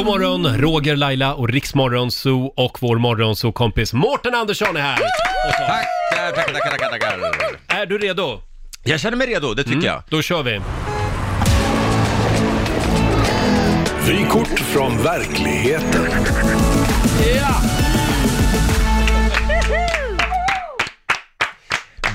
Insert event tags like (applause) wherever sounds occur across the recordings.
God morgon, Roger, Laila och Riksmorgon Zoo och vår morgonzoo-kompis Mårten Andersson är här. Tackar, tackar, tackar, tackar, tackar. Är du redo? Jag känner mig redo, det tycker jag. Då kör vi. Vykort från verkligheten.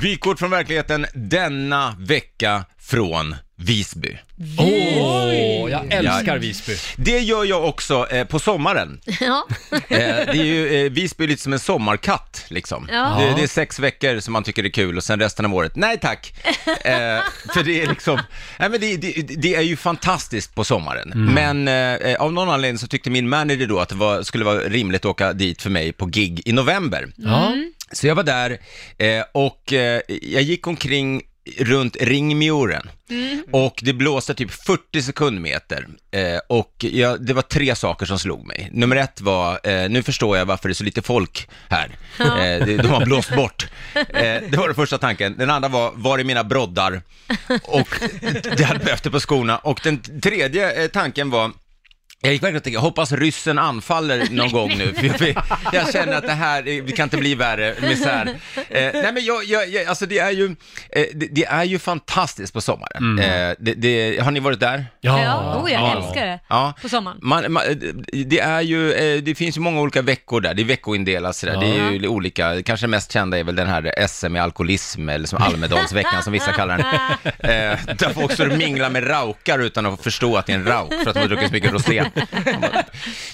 Vykort från verkligheten denna vecka från Visby. Åh, jag älskar Visby. Det gör jag också eh, på sommaren. (laughs) Ja. Eh, det är ju, eh, Visby är lite som en sommarkatt, liksom. Ja. Det, det är sex veckor som man tycker är kul och sen resten av året, nej tack. (laughs) Eh, för det är liksom, nej men det, det, det är ju fantastiskt på sommaren. Men eh, av någon anledning så tyckte min manager då att det var, skulle vara rimligt att åka dit för mig på gig i november. Ja. Så jag var där eh, och eh, jag gick omkring runt Ringmjoren och det blåste typ 40 sekundmeter eh, och jag, det var tre saker som slog mig. Nummer ett var, eh, nu förstår jag varför det är så lite folk här. Eh, det- de har blåst bort. Eh, det var den första tanken. Den andra var, var är mina broddar? Och det hade behövt på skorna. Och den tredje eh, tanken var, jag gick verkligen och tänkte, jag hoppas ryssen anfaller någon gång nu, för jag, jag känner att det här, det kan inte bli värre, misär. Eh, nej men jag, jag, jag, alltså det är ju, eh, det, det är ju fantastiskt på sommaren. Eh, det, det, har ni varit där? Ja, oh, jag Ja. älskar det. Ja. På sommaren. Man, man, det är ju, eh, det finns ju många olika veckor där, det är veckoindelat sådär, det är ju olika, kanske mest kända är väl den här SM i alkoholism, eller som Almedalsveckan som vissa kallar den. (laughs) Eh, där folk står och minglar med raukar utan att förstå att det är en rauk, för att de har druckit så mycket rosé. (laughs)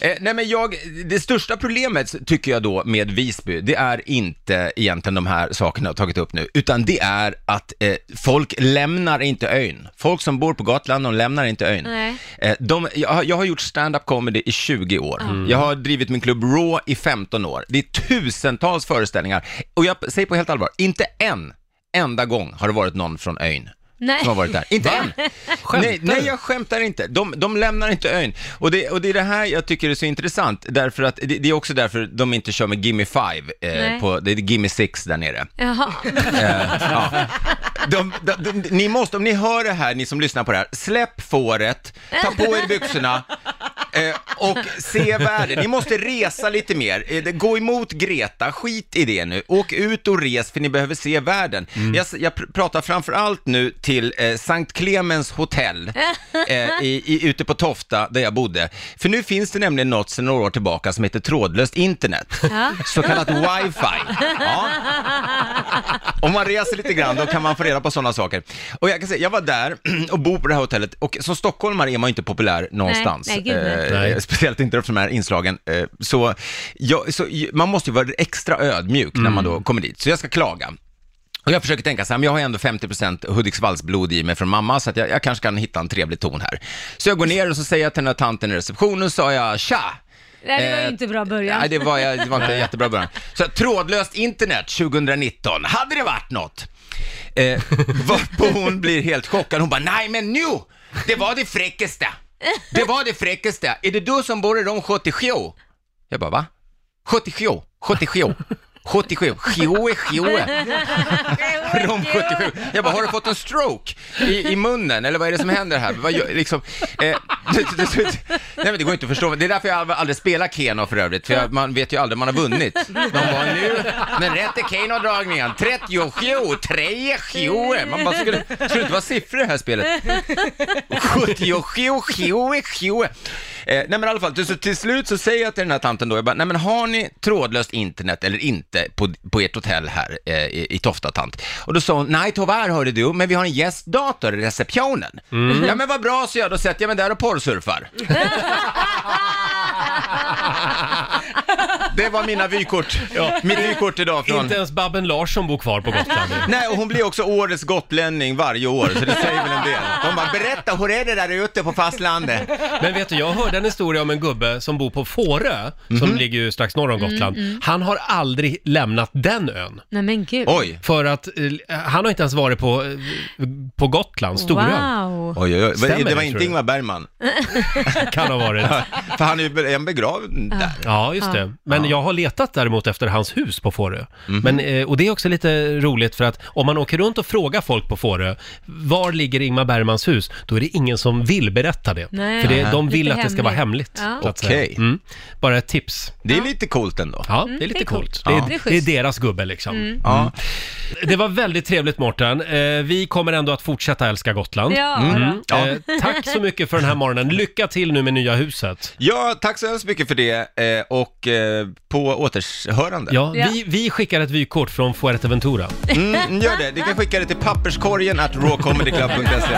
Eh, nej men jag, det största problemet tycker jag då med Visby, det är inte egentligen de här sakerna jag har tagit upp nu, utan det är att eh, folk lämnar inte ön. Folk som bor på Gotland, de lämnar inte ön. Nej. Eh, de, jag, har- jag har gjort stand-up comedy i 20 år. Jag har drivit min klubb Raw i 15 år. Det är tusentals föreställningar. Och jag säger på helt allvar, inte en enda gång har det varit någon från ön Nej. som har varit där. Inte än! Nej, nej, jag skämtar inte. De, de lämnar inte ön. Och det, och det är det här jag tycker är så intressant, därför att det, det är också därför de inte kör med Gimme Five, eh, Nej. på, det är Gimme Six där nere. Jaha. Eh, ja. de, de, de, ni måste, om ni hör det här, ni som lyssnar på det här, släpp fåret, ta på er byxorna eh, och se världen. Ni måste resa lite mer. Eh, gå emot Greta, skit i det nu. Åk ut och res för ni behöver se världen. Jag, s- jag pr- pratar framför allt nu till eh, Sankt Clemens hotell (laughs) eh, i, i, ute på Tofta där jag bodde. För nu finns det nämligen något sedan några år tillbaka som heter trådlöst internet. Ja. Så kallat wifi. Ja. (laughs) Om man reser lite grann, då kan man få reda på sådana saker. Och jag kan säga, jag var där (clears throat) och bor på det här hotellet och som stockholmare är man ju inte populär någonstans. nej, gud, nej. Eh. Speciellt inte efter de här inslagen. Eh, så, jag, så man måste ju vara extra ödmjuk när man då kommer dit. Så jag ska klaga. Och jag försöker tänka så här, men jag har ändå 50% Hudiksvallsblod i mig från mamma, så att jag, jag kanske kan hitta en trevlig ton här. Så jag går ner och så säger jag till den här tanten i receptionen, så sa jag tja! Nej, det var ju Eh, inte bra början. Nej, det var, jag- det var inte (laughs) en jättebra början. Så trådlöst internet 2019, hade det varit något? Eh, varpå hon blir helt chockad, hon bara, nej men nu, det var det fräckaste. Det var det fräckaste. Är det du som bor i rom 77? Jag bara, va? 77? 77? 77? Sjue, sjue. Rom 77. Jag bara, har du fått en stroke i, i munnen? Eller vad är det som händer här? Vad gör, liksom, eh, det, det, det, nej men det går inte att förstå. Det är därför jag aldrig, spelar Keno för övrigt, för jag, man vet ju aldrig om man har vunnit. De bara, nu, men rätt är Keno-dragningen. 37, 3, 7. Man bara, skulle, skulle inte vara siffror i det här spelet? 77, 7, 7. Eh, nej men i alla fall, till, så till slut så säger jag till den här tanten då, jag bara, nej men har ni trådlöst internet eller inte på, på ert hotell här eh, i, i Tofta tant? Och då sa hon, nej tyvärr hörde du, men vi har en gästdator i receptionen. Ja men vad bra, så jag, då sätter jag mig där och porrsurfar. (laughs) (laughs) Det var mina vykort. Mitt vykort idag från... Inte ens Babben Larsson bor kvar på Gotland. Nej, och hon blir också årets gotlänning varje år, så det säger väl en del. De bara, berätta, hur är det där ute på fastlandet? Men vet du, jag hörde en historia om en gubbe som bor på Fårö, Mhm. som ligger ju strax norr om Gotland. Han har aldrig lämnat den ön. Nej men gud. Har För att eh, han har inte ens varit på, eh, på Gotland, Storön. Wow. Oj, oj, oj. Stämmer det det, var tror inte? Ingmar Bergman. (laughs) Kan ha varit. För han är ju be- är han begravd där. Ja, just det. Men Men jag har letat däremot efter hans hus på Fårö. Men, eh, och det är också lite roligt för att om man åker runt och frågar folk på Fårö, var ligger Ingmar Bergmans hus? Då är det ingen som vill berätta det. Nej. för det, de Lite vill att det ska vara hemligt. Ja. så att säga. Okej. Mm. Bara ett tips. Det är lite coolt ändå. Ja, det är lite det är coolt. coolt. Det, är, Ja. Det är det är schysst. deras gubbe liksom. Ja. Det var väldigt trevligt Mårten. Eh, vi kommer ändå att fortsätta älska Gotland. Ja, Mm. Ja. Eh, tack så mycket för den här morgonen. Lycka till nu med nya huset. ja, tack så hemskt mycket för det eh, och eh, på återhörande. Ja, Ja. Vi, vi skickar ett vykort från Fuerteventura. Mm, gör det. Du kan skicka det till papperskorgen at rawcomedyclub.se.